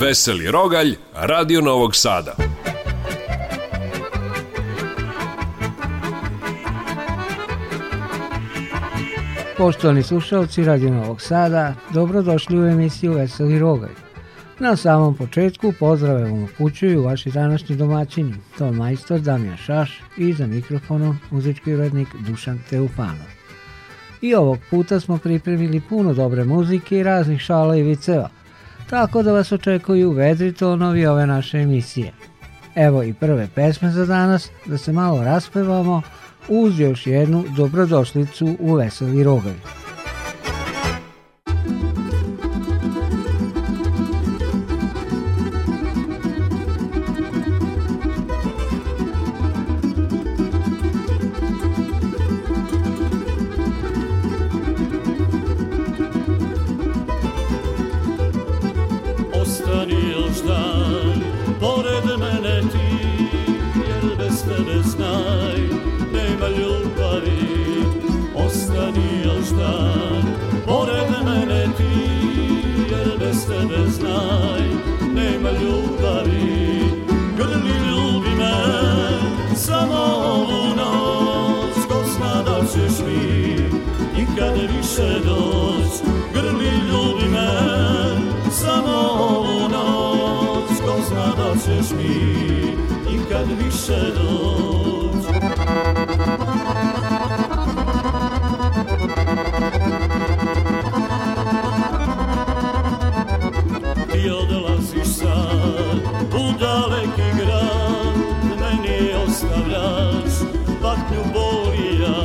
Veseli Rogalj, Radio Novog Sada. Poštovani slušalci Radio Novog Sada, dobrodošli u emisiju Veseli Rogalj. Na samom početku pozdrave vam upućuju vaši današnji domaćini, to majstor Damjan Šaš i za mikrofonom muzički urednik Dušan Teufanov. I ovog puta smo pripremili puno dobre muzike i raznih šala i viceva, tako da vas očekuju vedri tonovi ove naše emisije. Evo i prve pesme za danas, da se malo raspevamo uz još jednu dobrodošlicu u Veseli rogovi. tebe da znaj Nema ljubavi Grli ljubi me Samo ovu noć Ko zna da ćeš mi Nikad više doć Grli ljubi me Samo ovu noć Ko zna da ćeš mi Nikad više doć patnju boli ja,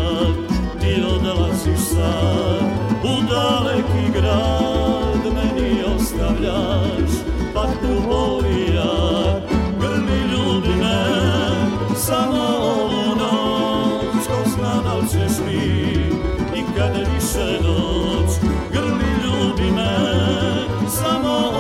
ti odlaziš sad u daleki grad, meni ostavljaš patnju boli ja, grli ljudi ne, samo ovu noć, ko zna da li ćeš mi, nikad više noć, grli ljudi ne, samo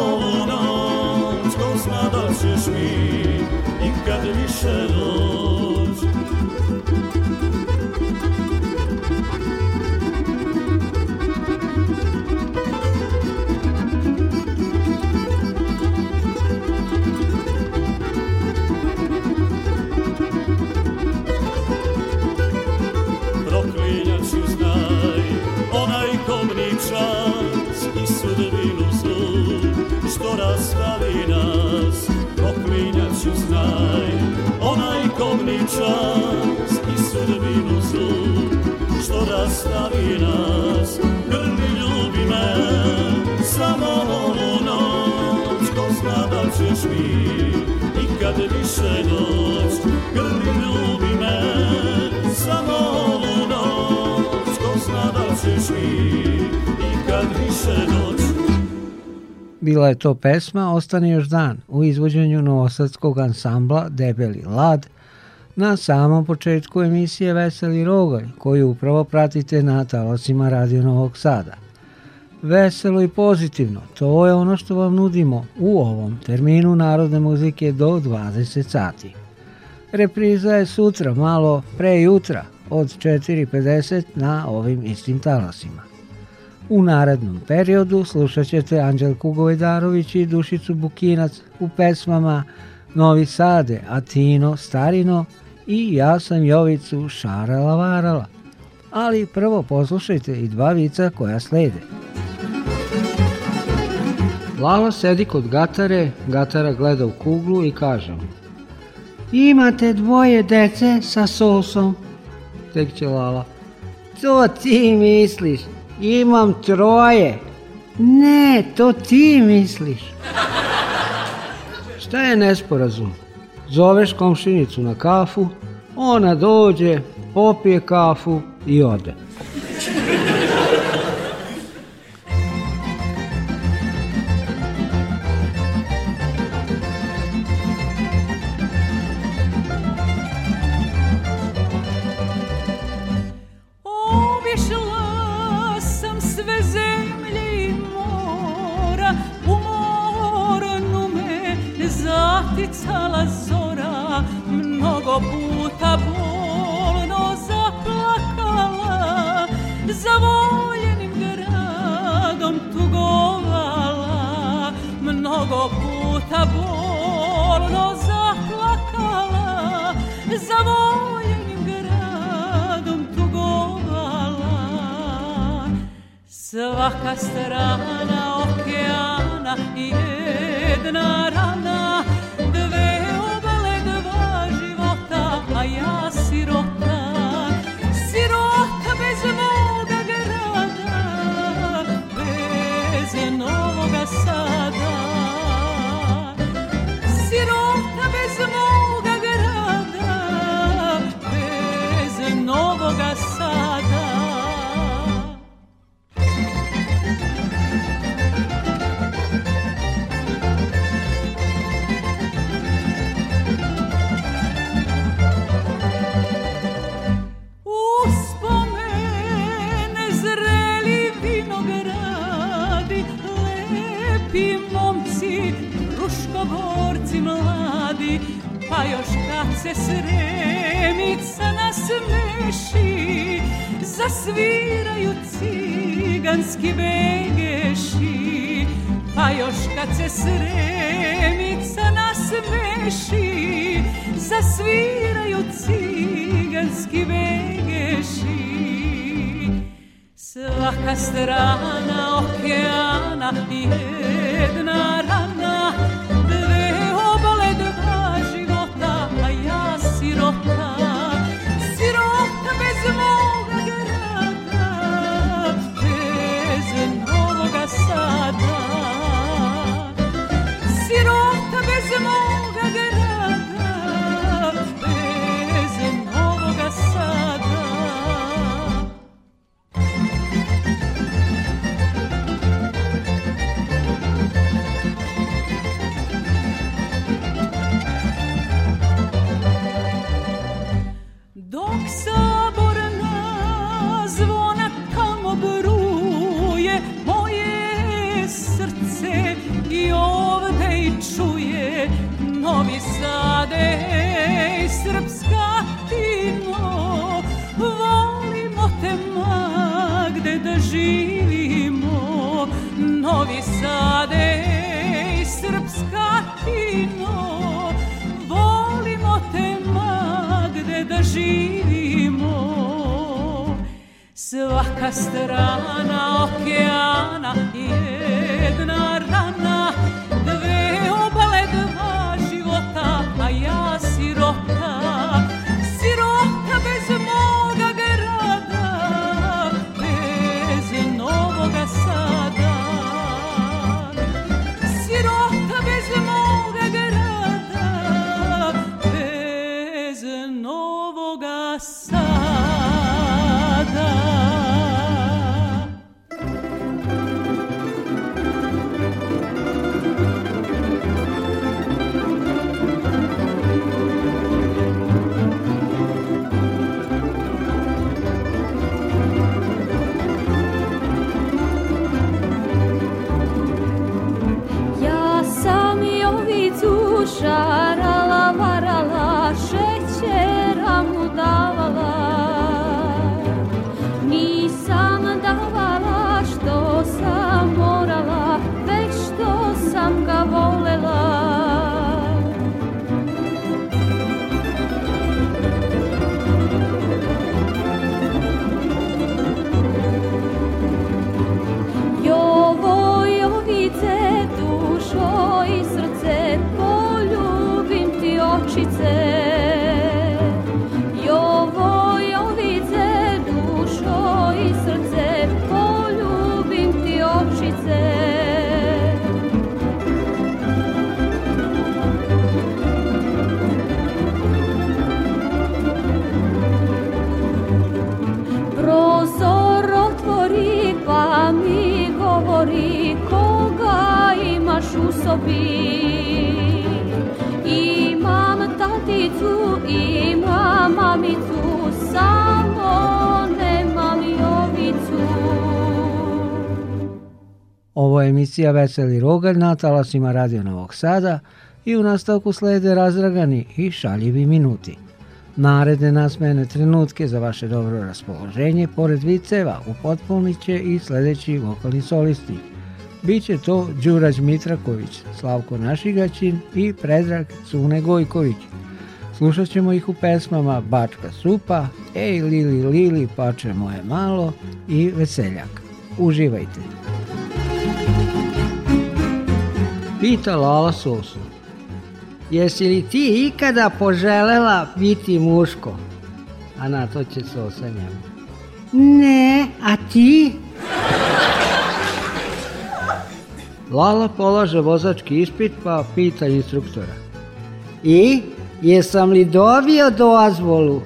klinjaću znaj Onaj kobni čas i sudbinu zlu Što rastavi nas, grli ljubi me Samo onu noć, ko zna da ćeš mi kad više noć, grli ljubi me Samo onu noć, ko zna da ćeš mi kad više noć Bila je to pesma Ostane još dan u izvođenju novosadskog ansambla Debeli Lad na samom početku emisije Veseli Rogalj koju upravo pratite na talosima Radio Novog Sada. Veselo i pozitivno, to je ono što vam nudimo u ovom terminu narodne muzike do 20 sati. Repriza je sutra, malo pre jutra, od 4.50 na ovim istim talasima. U narednom periodu slušat ćete Anđelku Govedarović i Dušicu Bukinac u pesmama Novi Sade, Atino, Starino i Ja sam Jovicu Šarala Varala. Ali prvo poslušajte i dva vica koja slede. Lalo sedi kod gatare, gatara gleda u kuglu i kaže mu Imate dvoje dece sa sosom, tek će Lala. To ti misliš, imam troje. Ne, to ti misliš. Šta je nesporazum? Zoveš komšinicu na kafu, ona dođe, popije kafu i ode. Svaka strana okeana jedna rana se sremica nasmeši, zasviraju ciganski begeši. Pa još kad se sremica nasmeši, zasviraju ciganski begeši. Svaka strana okeana jedna rana emisija Veseli Rogalj na talasima Radio Novog Sada i u nastavku slede razdragani i šaljivi minuti. Naredne nasmene trenutke za vaše dobro raspoloženje, pored viceva, upotpunit će i sledeći vokalni solisti. Biće to Đurađ Mitraković, Slavko Našigaćin i Predrag Cune Gojković. Slušat ćemo ih u pesmama Bačka supa, Ej Lili Lili pače moje malo i Veseljak. Uživajte! pita Lala Sosu. Jesi li ti ikada poželela biti muško? A na to će Sosa njemu. Ne, a ti? Lala polaže vozački ispit pa pita instruktora. I, jesam li dobio dozvolu?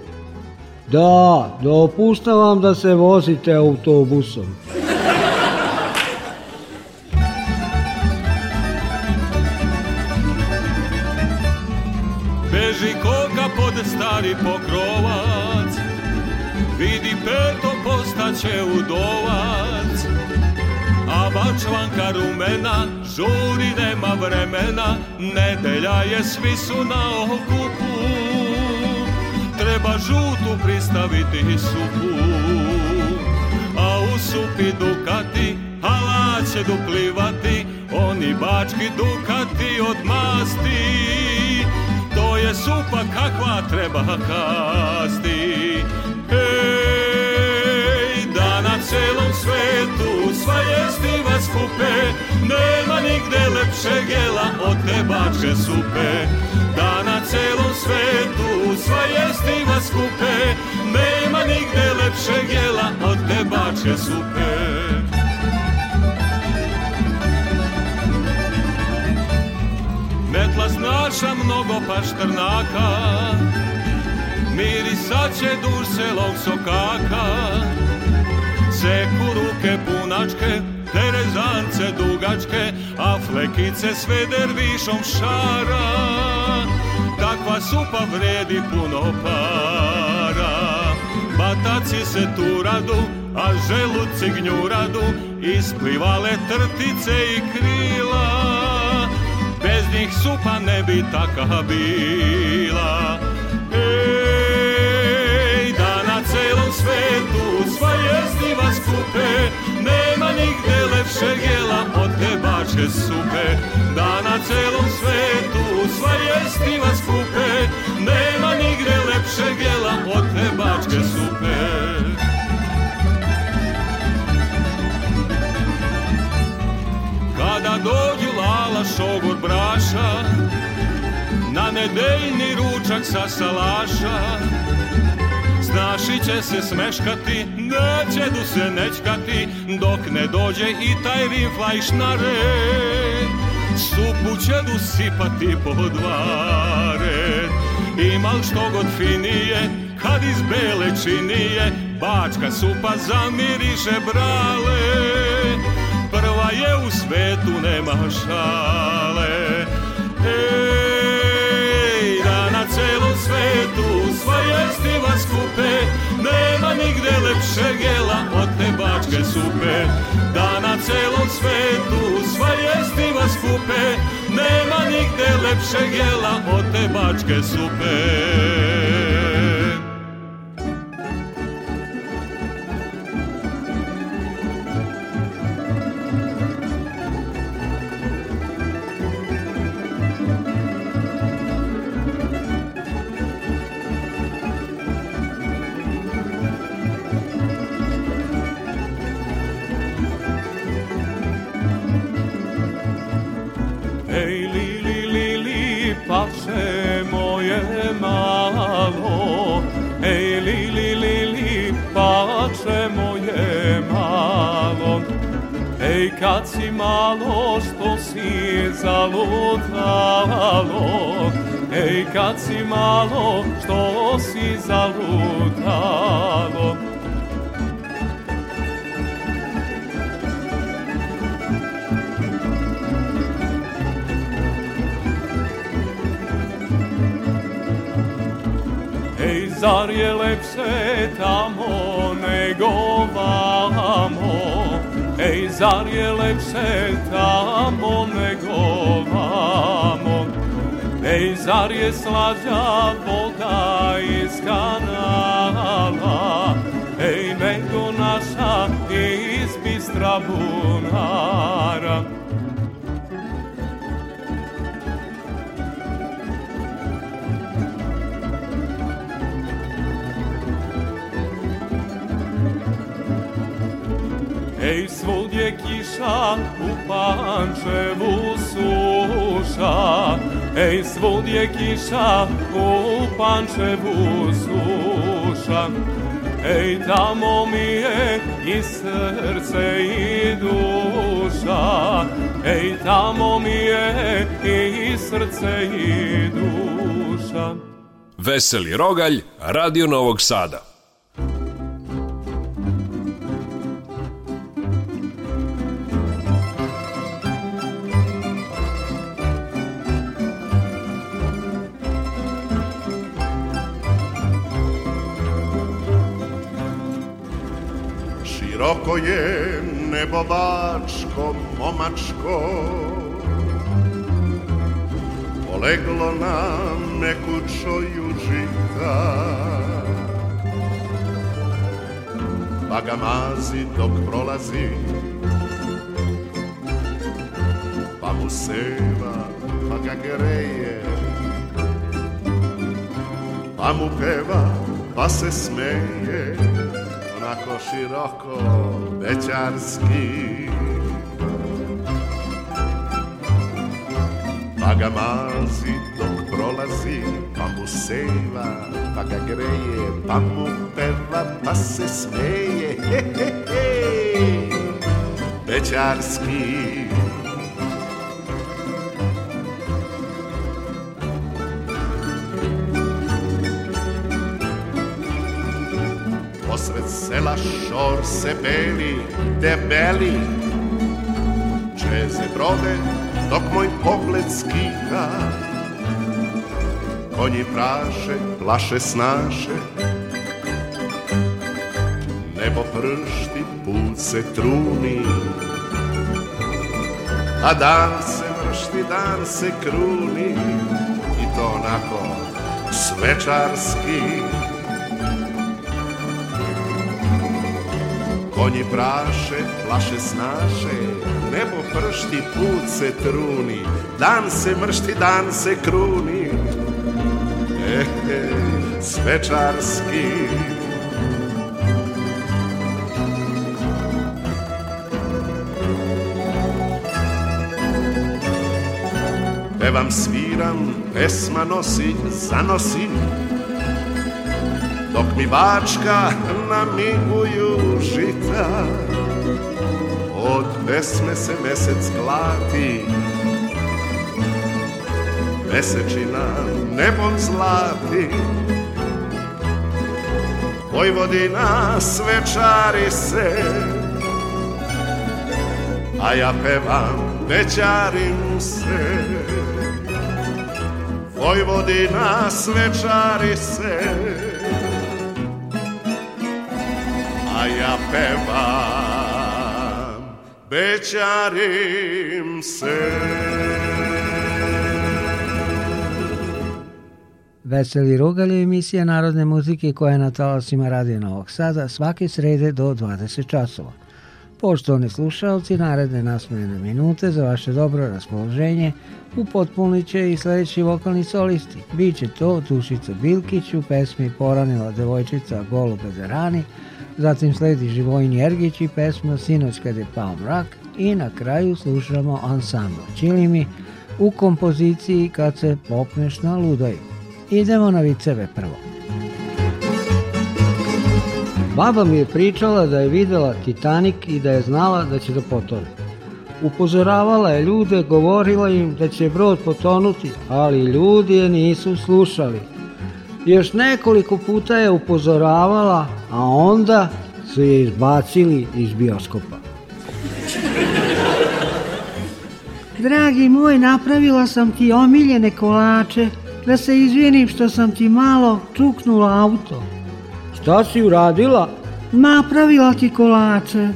Da, dopuštavam da se vozite autobusom. ode stari pokrovac Vidi peto postaće udovac A bačvanka rumena žuri nema vremena Nedelja je svi su na okupu Treba žutu pristaviti i supu A u supi dukati hala će duplivati Oni bački dukati odmasti Ovo je supa kakva treba kasti Hej, da na celom svetu sva jesti vas kupe Nema nigde lepše gela od te bače supe Da na celom svetu sva jesti vas kupe Nema nigde lepše gela od te bače supe Svetla snaša mnogo pašternaka Mirisaće duš selog sokaka Seku ruke punačke Terezance dugačke A flekice sve dervišom šara Takva supa vredi puno para Bataci se tu radu A želuci gnju radu Isplivale trtice i krila bez njih supa ne bi taka bila. Ej, da na celom svetu sva vas skupe, nema nigde lepšeg jela od te bače supe. Da na celom svetu sva vas skupe, nedeljni ručak sa salaša Znaši će se smeškati, neće du se nečkati Dok ne dođe i taj vinflajš na red Supu će du sipati po dva red Imal što god finije, kad iz bele činije Bačka supa zamiriše brale Prva je u svetu, nema šale Eee kupe Nema nigde lepše gela od te bačke supe Da na celom svetu sva jestiva skupe Nema nigde lepše gela od te bačke supe kad si malo što si zalutalo Ej, kad si malo što si zalutalo Ej, zar je lepše tamo nego vamo Ej, zar je lepše tamo nego vamo? Ej, zar je slađa voda iz kanala? Ej, nego naša iz bistra bunara? se kiša u Pančevu suša Ej, svud je kiša u Pančevu suša Ej, tamo mi je i srce i duša Ej, tamo mi je i srce i duša Veseli Rogalj, Radio Novog Sada Slatko je nebo bačko, pomačko Poleglo nam neku čoju žita Pa ga mazi dok prolazi Pa mu seva, pa ga greje Pa mu peva, pa se smeje onako široko bećarski Pa ga mazi dok prolazi, pa mu seva, pa ga greje, pa mu peva, pa se smeje, he, he, he, bećarski. sela šor se beli, debeli Čeze brode, dok moj pogled skika Konji praše, plaše snaše Nebo pršti, put se truni A dan se mršti, dan se kruni I to onako svečarski Konji praše, plaše snaše, nebo pršti, put se truni, dan se mršti, dan se kruni. Ehe, eh, svečarski Pevam, sviram, pesma nosim, zanosim, dok mi bačka namiguju žita Od pesme se mesec glati Mesečina nebom zlati Vojvodina svečari se A ja pevam, večarim se Vojvodina svečari se a ja pevam, bečarim se. Veseli Rugal emisija narodne muzike koja je na talasima Radio Novog Sada svake srede do 20 časova. Poštovani slušalci, naredne nasmene minute za vaše dobro raspoloženje upotpunit će i sledeći vokalni solisti. Biće to Dušica Bilkić u pesmi Poranila devojčica Golube za rani, Zatim sledi Živojni Ergić i pesma Sinoć kad je pao mrak i na kraju slušamo ansambl Čilimi u kompoziciji Kad se popneš na ludoj. Idemo na viceve prvo. Baba mi je pričala da je videla Titanik i da je znala da će da potone. Upozoravala je ljude, govorila im da će brod potonuti, ali ljudi je nisu slušali – još nekoliko puta je upozoravala, a onda su je izbacili iz bioskopa. Dragi moj, napravila sam ti omiljene kolače, da se izvinim što sam ti malo čuknula auto. Šta si uradila? Napravila ti kolače.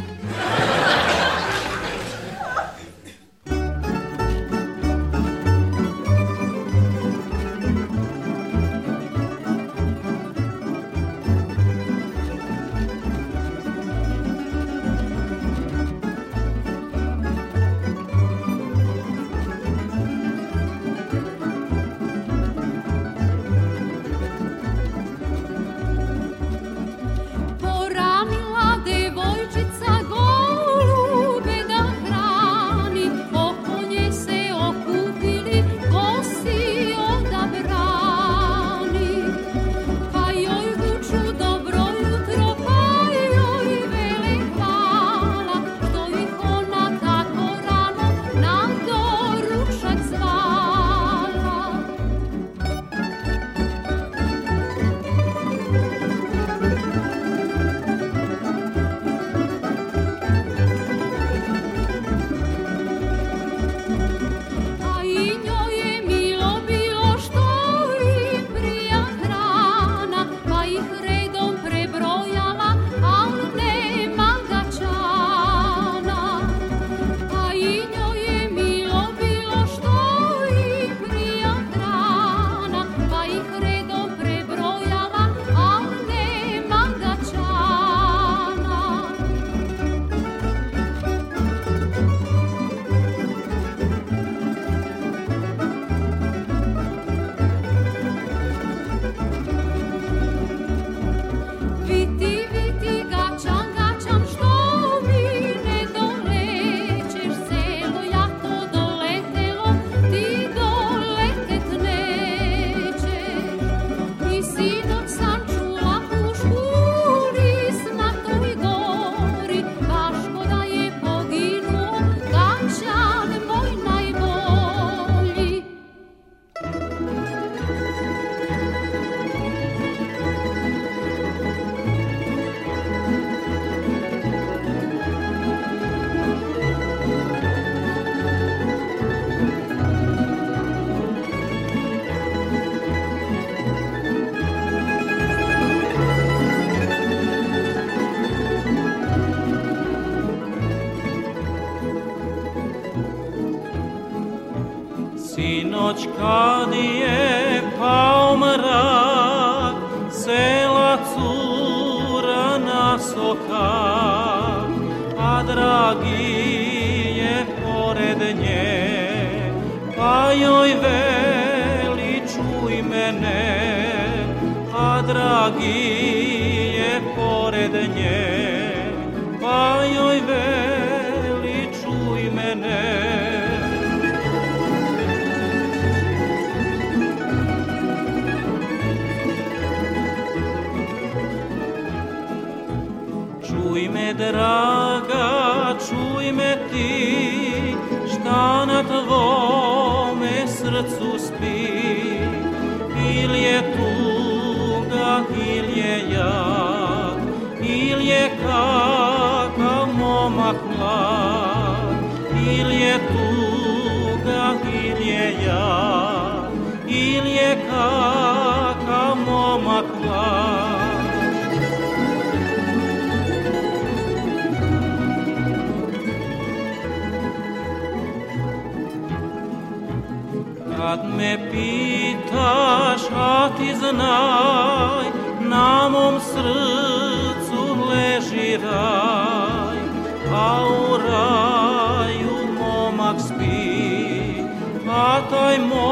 mag spi matai mo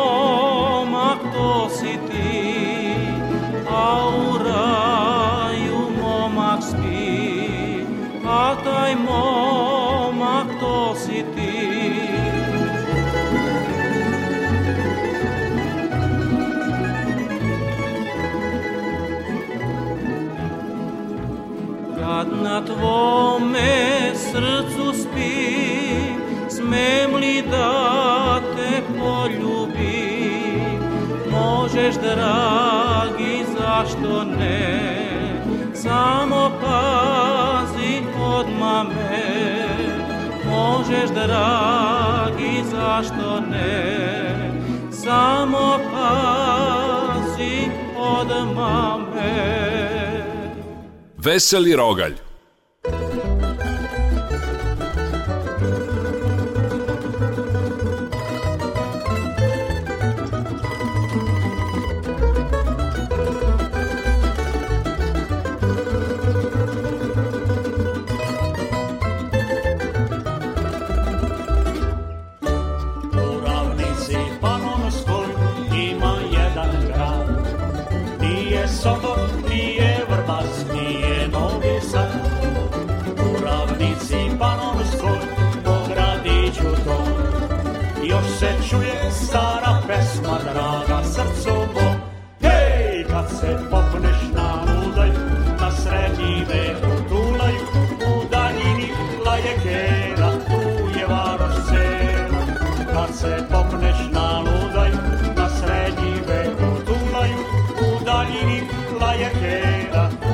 mag tositi aura iu mo mag spi matai mo mag tositi Jadna tvoj dragi, zašto ne? Samo pazi od mame, možeš dragi, zašto ne? Samo pazi od mame. Veseli rogalj llega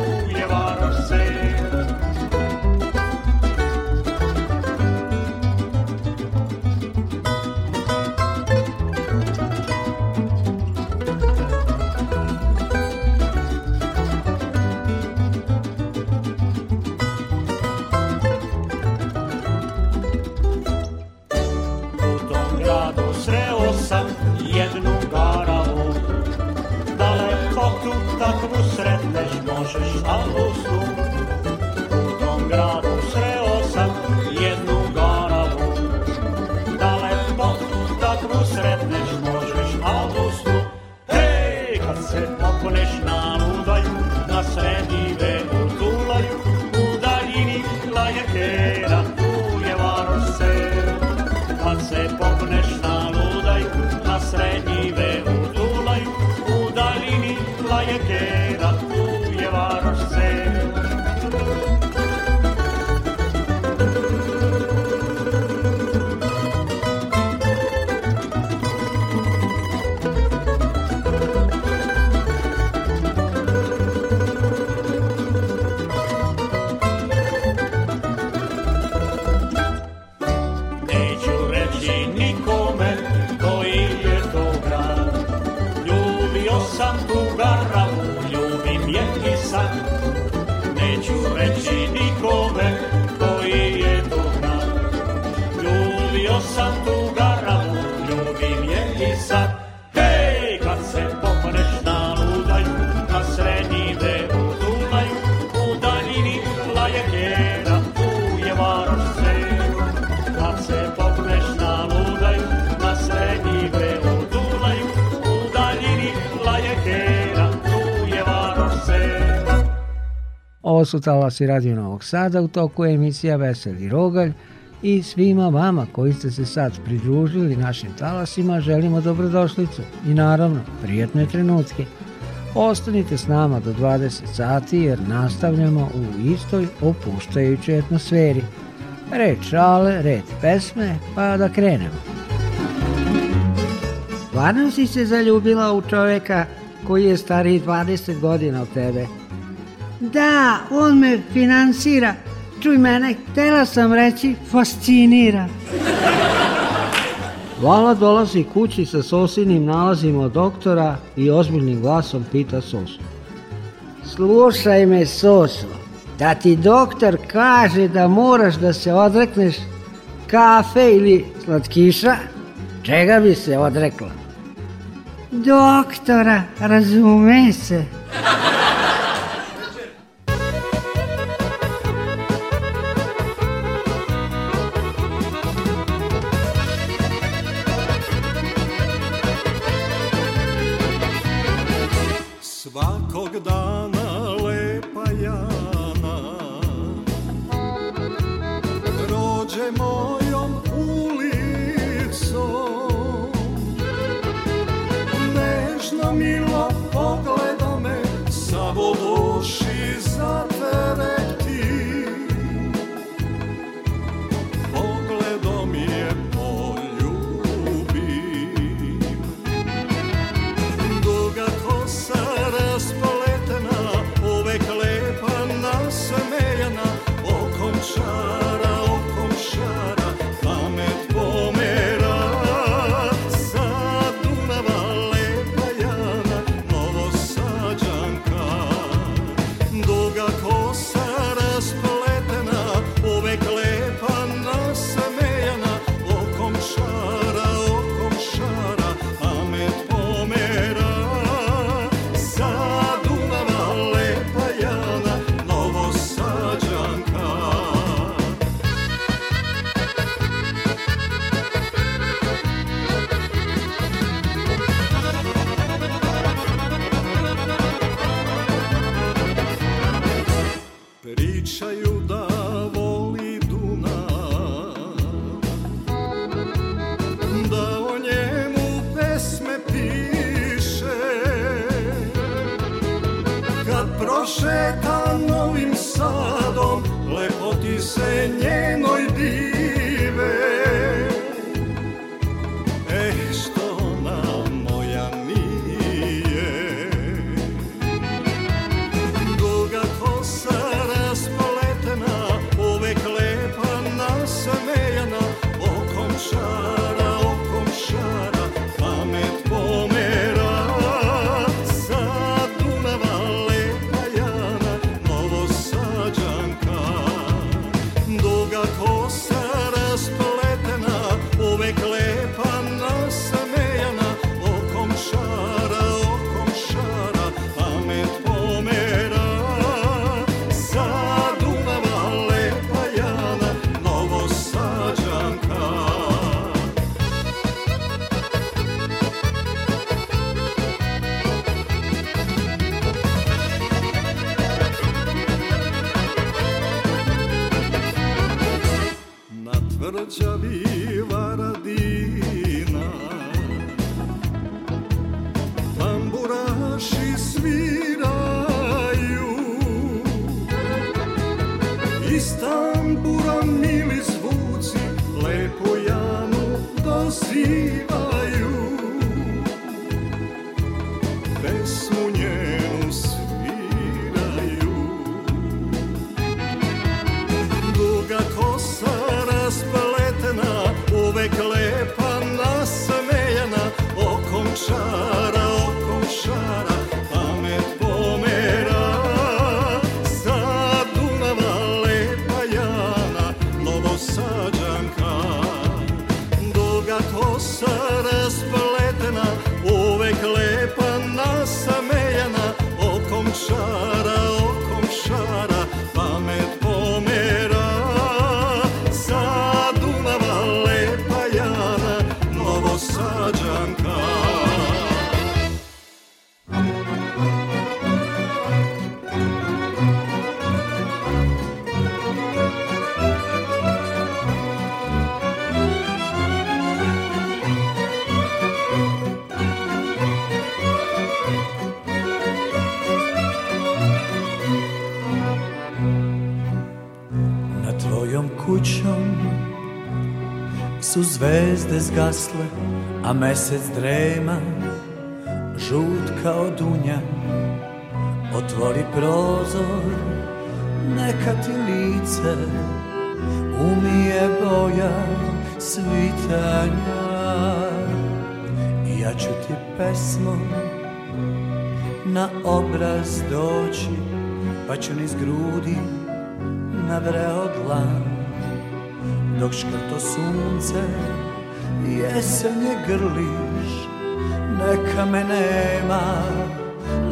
osutala si Radio Novog Sada u toku je emisija Veseli Rogalj i svima vama koji ste se sad pridružili našim talasima želimo dobrodošlicu i naravno prijatne trenutke. Ostanite s nama do 20 sati jer nastavljamo u istoj opuštajućoj atmosferi. Red šale, red pesme, pa da krenemo. Varno si se zaljubila u čoveka koji je stariji 20 godina od tebe – Da, on me finansira. Čuj mene, htela sam reći, fascinira. Vala dolazi kući sa sosinim nalazima doktora i ozbiljnim glasom pita sosu. Slušaj me, soso, da ti doktor kaže da moraš da se odrekneš kafe ili slatkiša, čega bi se odrekla? Doktora, razume se. Zvijezde zgasle, a mesec drema Žut kao dunja Otvori prozor, neka ti lice Umije boja svitanja I ja ću ti pesmom na obraz doći Pa ću niz grudi na vreo dlan Dok škrto sunce je grliš Neka me nema,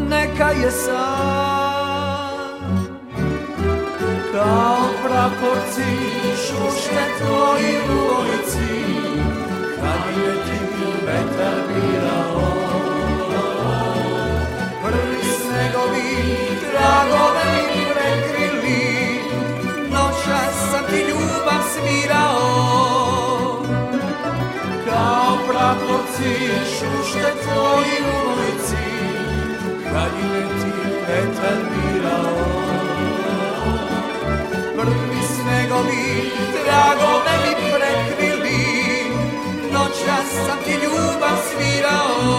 neka je sam Kao praporci šuške tvoji u ulici Kad je ti vetar birao Prvi snegovi tragove mi prekrili Noća sam ti ljubav svirao jablonci, šušte tvoji u ulici, kad je ti vetar birao. Prvi snegovi tragove mi da prekrili, noćas sam ti ljubav svirao.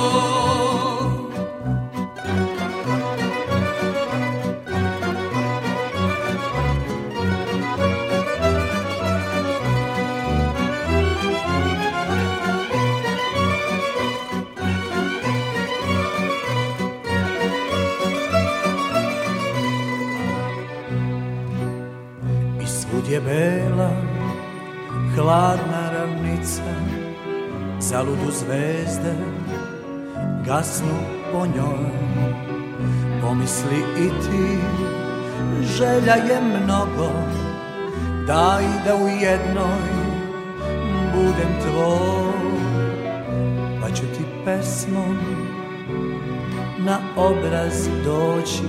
bela, hladna ravnica, zaludu zvezde, gasnu po njoj. Pomisli i ti, želja je mnogo, daj da u jednoj budem tvoj. Pa ću ti pesmom na obraz doći,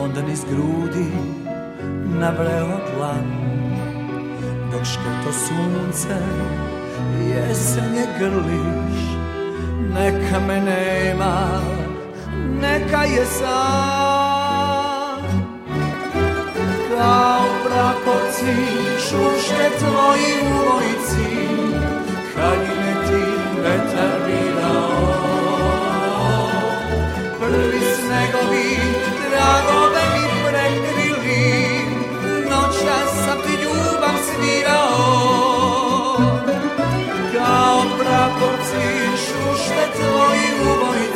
onda niz grudi navreo dlan Dočke to sunce jesenje grliš Neka me nema, neka je sad Kao praporci šuške tvoji u vojci Kad je ti vetar birao Prvi snegovi drago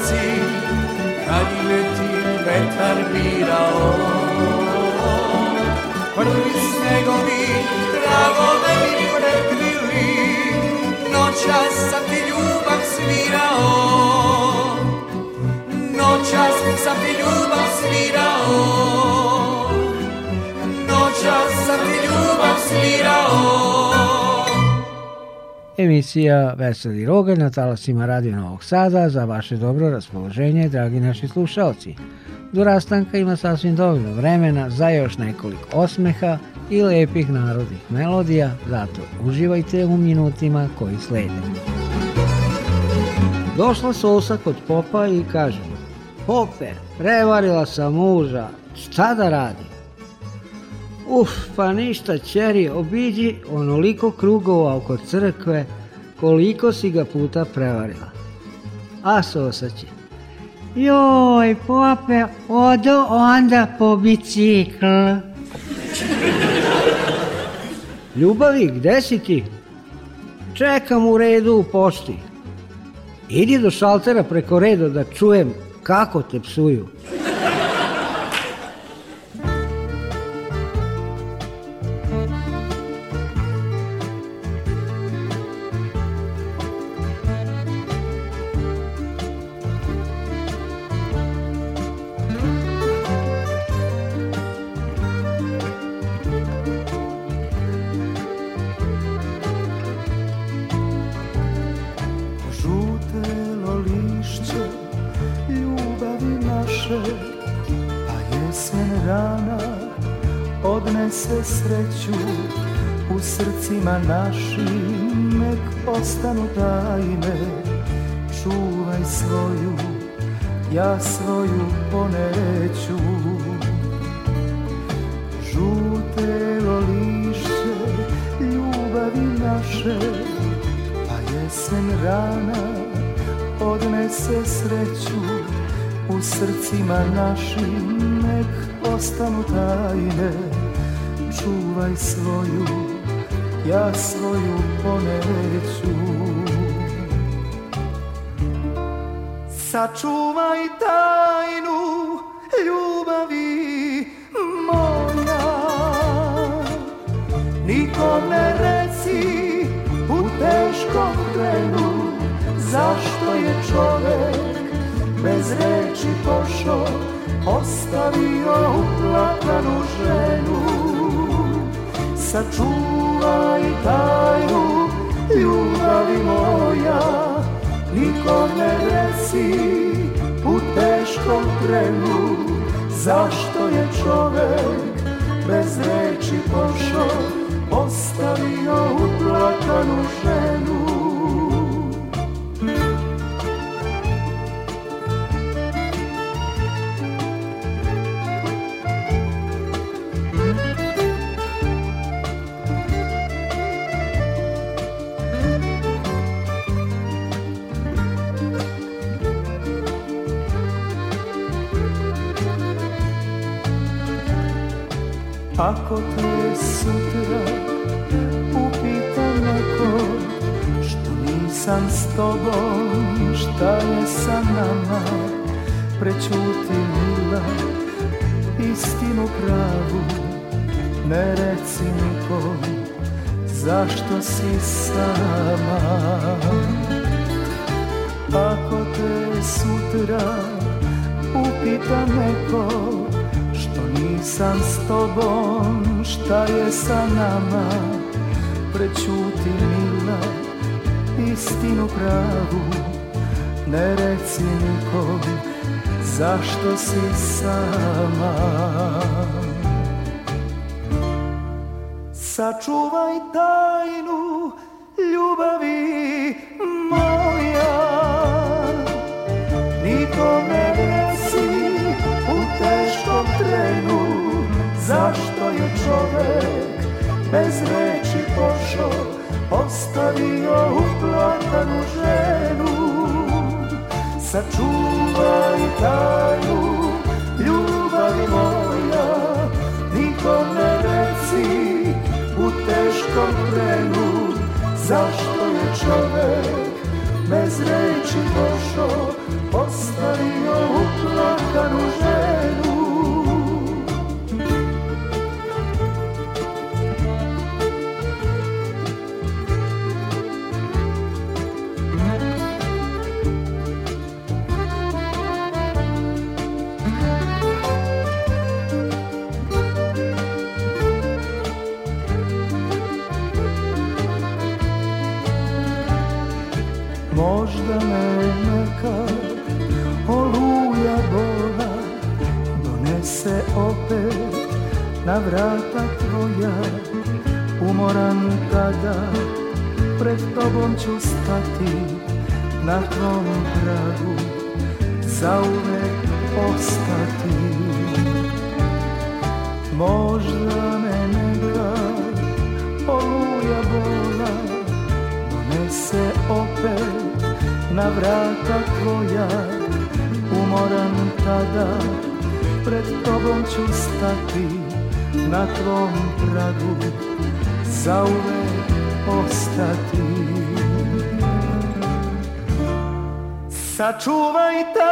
srci kad leti vetar birao prvi snegovi tragove da mi prekrili noćas sam ti ljubav svirao noćas sam ti ljubav svirao noćas sam ti ljubav svirao Emisija Veseli Roge na talasima Radio Novog Sada za vaše dobro raspoloženje, dragi naši slušalci. Do rastanka ima sasvim dovoljno vremena za još nekoliko osmeha i lepih narodnih melodija, zato uživajte u minutima koji slede. Došla Sosa kod popa i kaže Pope, prevarila sam muža, šta da radim? Uf, pa ništa, čeri, obiđi onoliko krugova oko crkve koliko si ga puta prevarila. A sosa će. Joj, pope, odo onda po bicikl. Ljubavi, gde si ti? Čekam u redu u pošti. Idi do šaltera preko reda da čujem kako te psuju. ja svoju poneću Žutelo lišće ljubavi naše Pa jesen rana odnese sreću U srcima našim nek ostanu tajne Čuvaj svoju, ja svoju poneću sačuvaj tajnu ljubavi moja. Nikom ne reci u teškom trenu zašto je čovek bez reči pošao ostavio uplakanu ženu. Sačuvaj tajnu ljubavi moja si u teškom trenu Zašto je čovek bez reči pošao Ostavio uplakanu ženu Ako te sutra upita neko Što nisam s tobom, šta je sa nama Prečuti mila, istinu pravu Ne reci nikom, zašto si sama Ako te sutra upita neko Nisam s tobom, šta je sa nama Prećuti mila, istinu pravu Ne reci nikom, zašto si sama Sačuvaj taj čovek bez reči pošao Ostavio platanu ženu Sačuvaj tajnu ljubavi moja Nikom ne reci u teškom trenu Zašto je čovek tvom pragu zauvek ostati Sačuvajte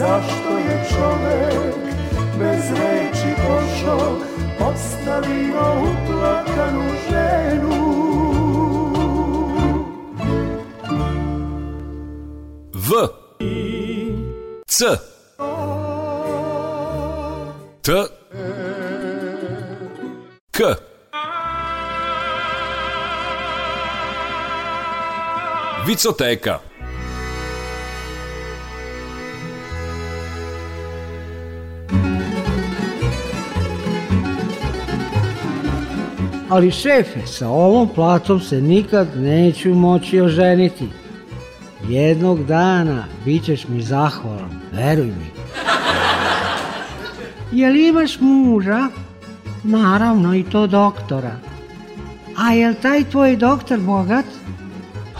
zašto je čovek bez reči pošao, uplakanu ženu. V C T K Vicoteka Ali šefe, sa ovom platom se nikad neću moći oženiti. Jednog dana bit ćeš mi zahvalan, veruj mi. Jel imaš muža? Naravno, i to doktora. A jel taj tvoj doktor bogat?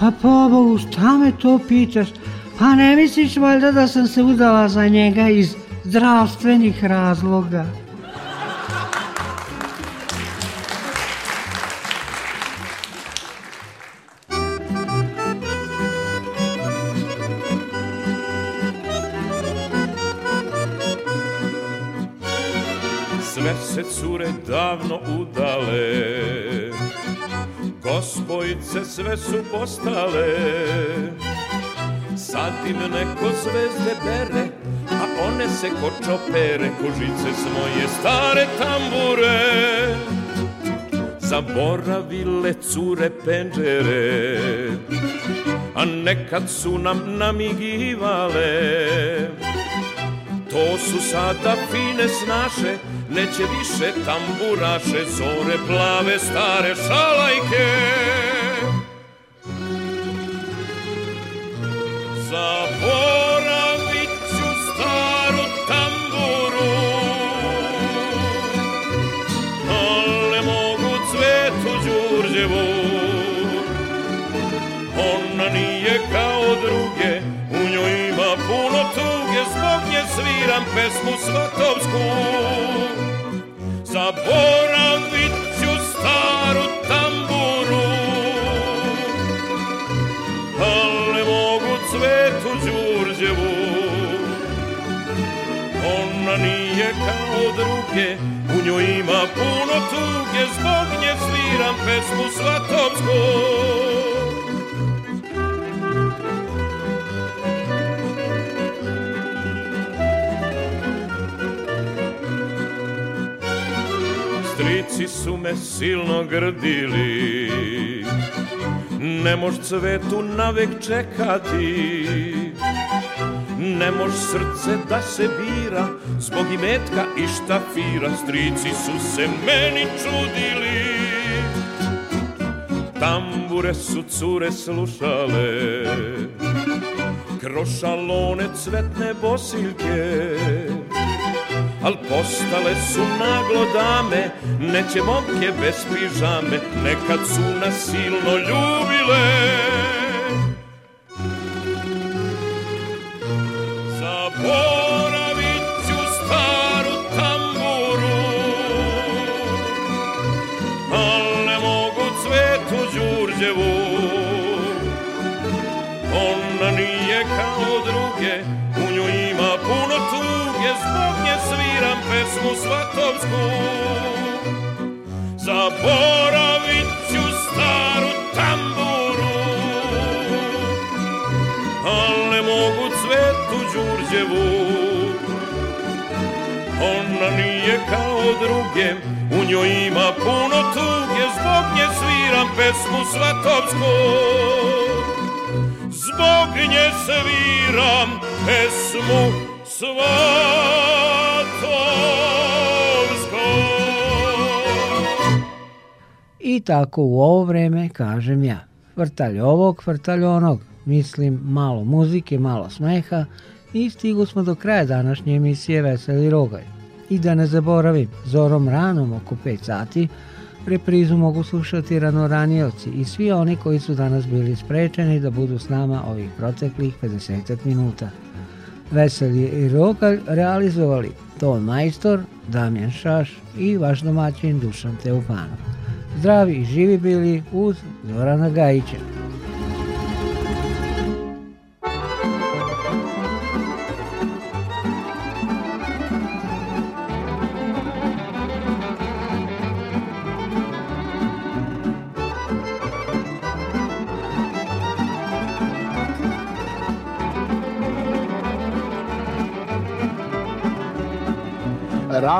Pa pobogu, šta me to pitaš? Pa ne misliš valjda da sam se udala za njega iz zdravstvenih razloga? davno udale Gospojice sve su postale Sad im neko zvezde bere A one se ko čopere Kožice s moje stare tambure Zaboravile cure penđere A nekad su nam namigivale To su sada fine snaše Neće više tamburaše, zore plave, stare šalajke Zaboravit ću staru tamburu Ale mogu cvetu Đurđevu Ona nije kao druge, u njoj ima puno tuge Zbog nje sviram pesmu svatovsku zaboravit ću staru tamburu Al ne mogu cvetu Đurđevu Ona nije kao druge U njoj ima puno tuge Zbog nje sviram pesmu svatomsku Momci su me silno grdili Ne moš cvetu navek čekati Ne moš srce da se bira Zbog imetka i štafira Strici su se meni čudili Tambure su cure slušale Krošalone cvetne bosiljke Al postale su naglo dame Neće momke bez pižame Nekad su nas silno ljubile Zaboravit ću staru tamburu Al mogu cvetu Đurđevu Ona nije kao druge U nju zbog nje sviram pesmu svatovsku Zaboravit ću staru tamburu Al ne mogu cvetu Đurđevu Ona nije kao druge U njoj ima puno tuge Zbog nje sviram pesmu svatovsku Zbog nje sviram pesmu svatovskom. I tako u ovo vreme kažem ja. Vrtalj ovog, vrtalj onog. Mislim, malo muzike, malo smeha i stigu smo do kraja današnje emisije Veseli Rogaj. I da ne zaboravim, zorom ranom oko 5 sati reprizu mogu slušati ranoranijevci i svi oni koji su danas bili sprečeni da budu s nama ovih proteklih 50 minuta. Veseli i Rokalj realizovali to Majstor, Damjan Šaš i vaš domaćin Dušan Teufanov. Zdravi i živi bili uz Zorana Gajića.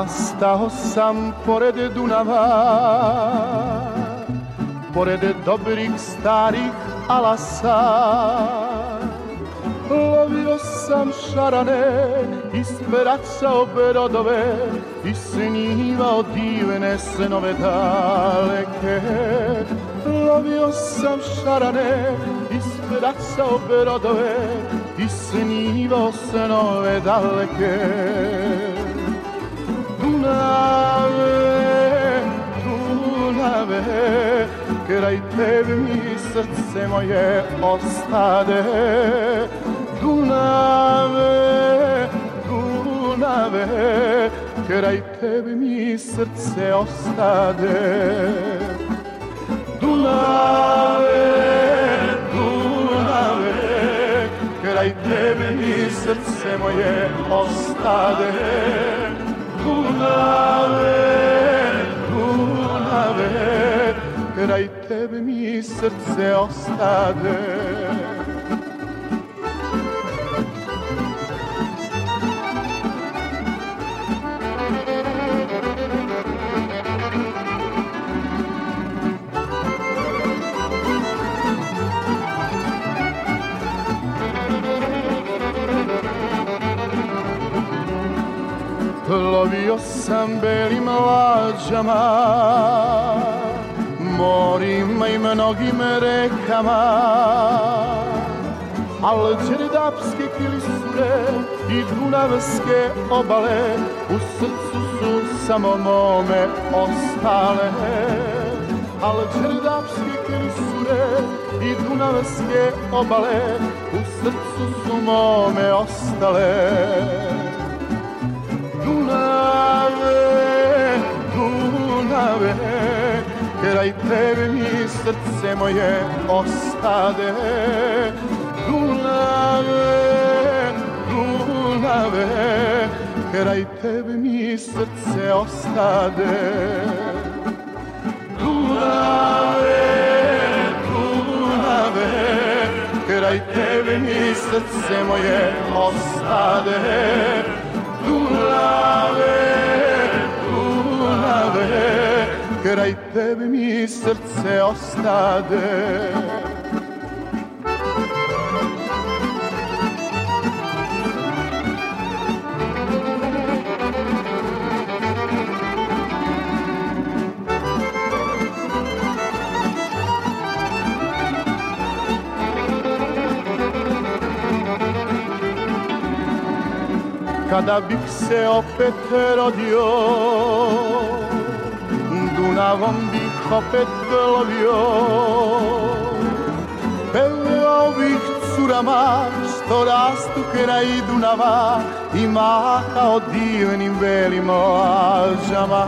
a stao sam pored Dunava Pored dobrih starih alasa Lovio sam šarane i svraćao brodove I snivao divne snove daleke Lovio sam šarane i svraćao brodove I snivao snove daleke tunave, nave, kraj tebi mi srce moje ostade. Dunave, Dunave, kraj tebi mi srce ostade. Dunave, Dunave, kraj tebe mi srce moje ostade. Una već, una već, kraj tebe mi srce ostade. Lovio sam belim lađama Morima i mnogim rekama Al Đerdapske kilisure i Dunavske obale U srcu su samo mome ostale Al Đerdapske kilisure i Dunavske obale U srcu su mome ostale Dunave, Dunave, kraj tebe mi srce moje ostade. Dunave, Dunave, kraj tebe mi srce ostade. Dunave, Dunave, kraj tebe mi srce moje ostade. Dunave, Dunave, kraj tebe mi srce ostade. kada bih se opet rodio Dunavom bih opet lovio Peveo bih curama što rastu kraj Dunava I mahao divnim belim lažama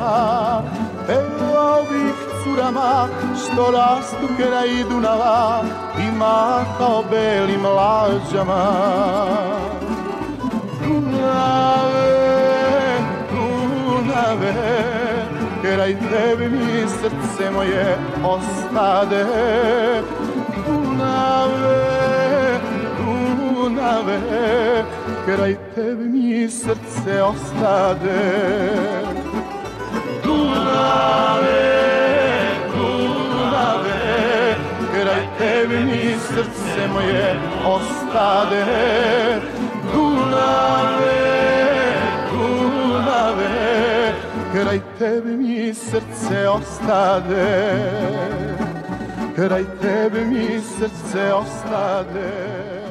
Peveo bih curama što rastu kraj Dunava I mahao belim lažama una vez, una vez Kraj tebi mi srce moje ostade Dunave, Dunave Kraj tebi mi srce ostade Dunave, Dunave Kraj tebi mi srce moje ostade kraj tebe mi srce ostade, kraj tebe mi srce ostade.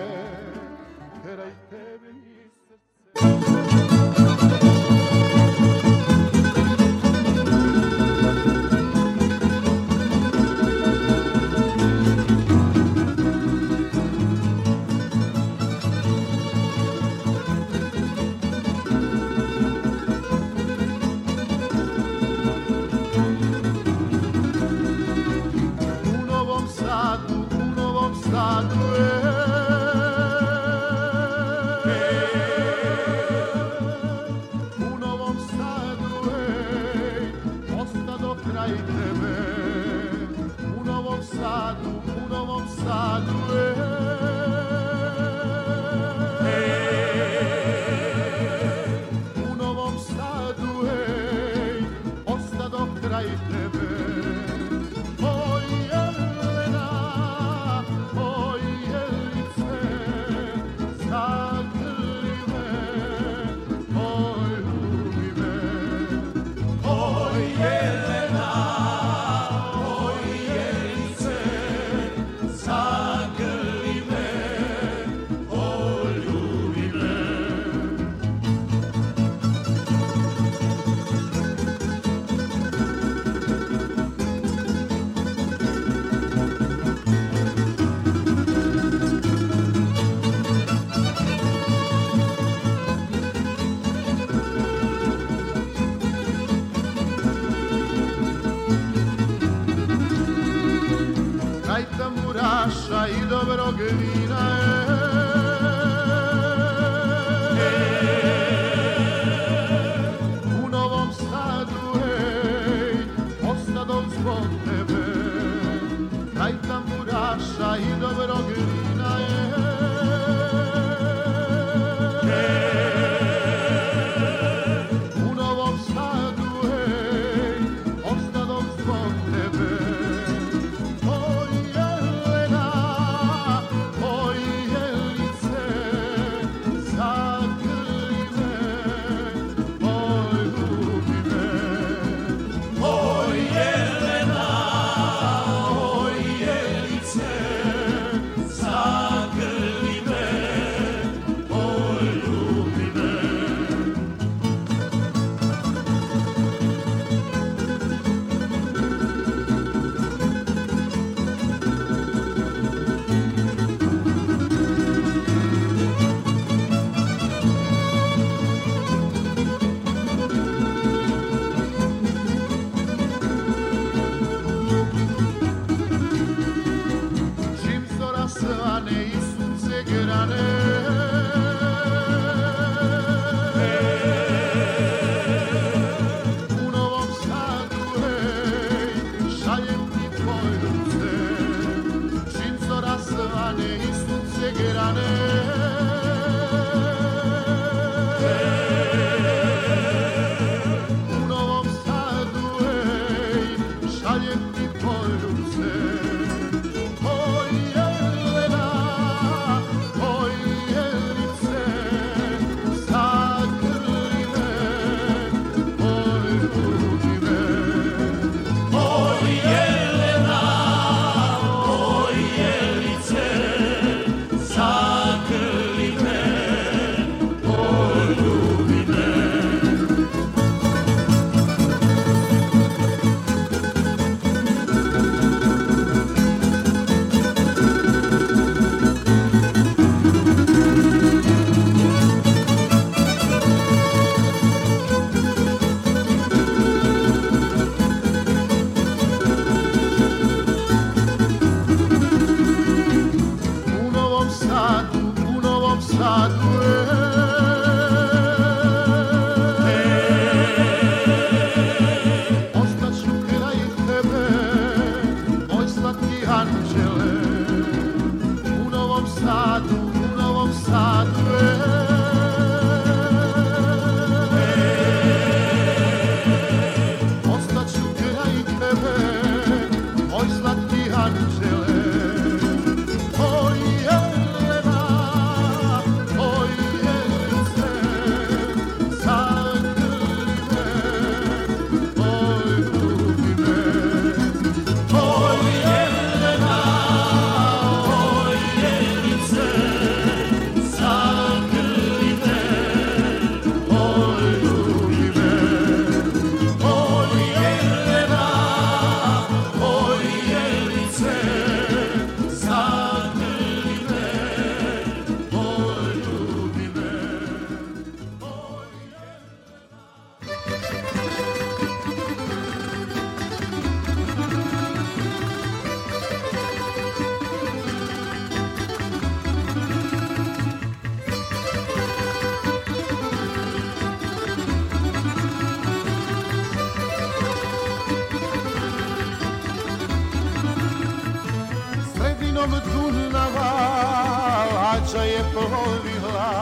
je plovila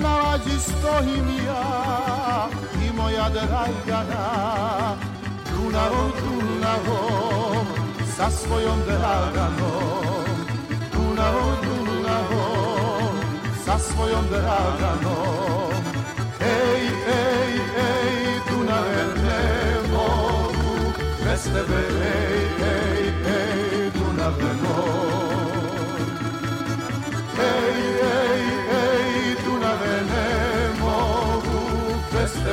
Na lađi stojim ja i moja dragana Dunavom, Dunavom, sa svojom draganom Dunavom, Dunavom, sa svojom draganom Ej, ej, ej, Dunave ne mogu bez tebe, ej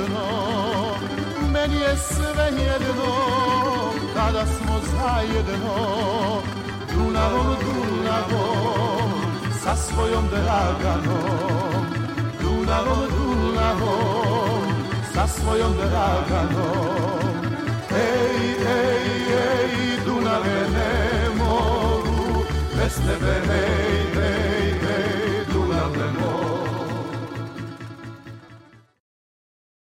jedno Meni je sve jedno Kada smo zajedno Dunavom, Dunavom Sa svojom draganom Dunavom, Dunavom Sa svojom draganom Ej, ej, ej Dunave ne mogu Bez tebe ne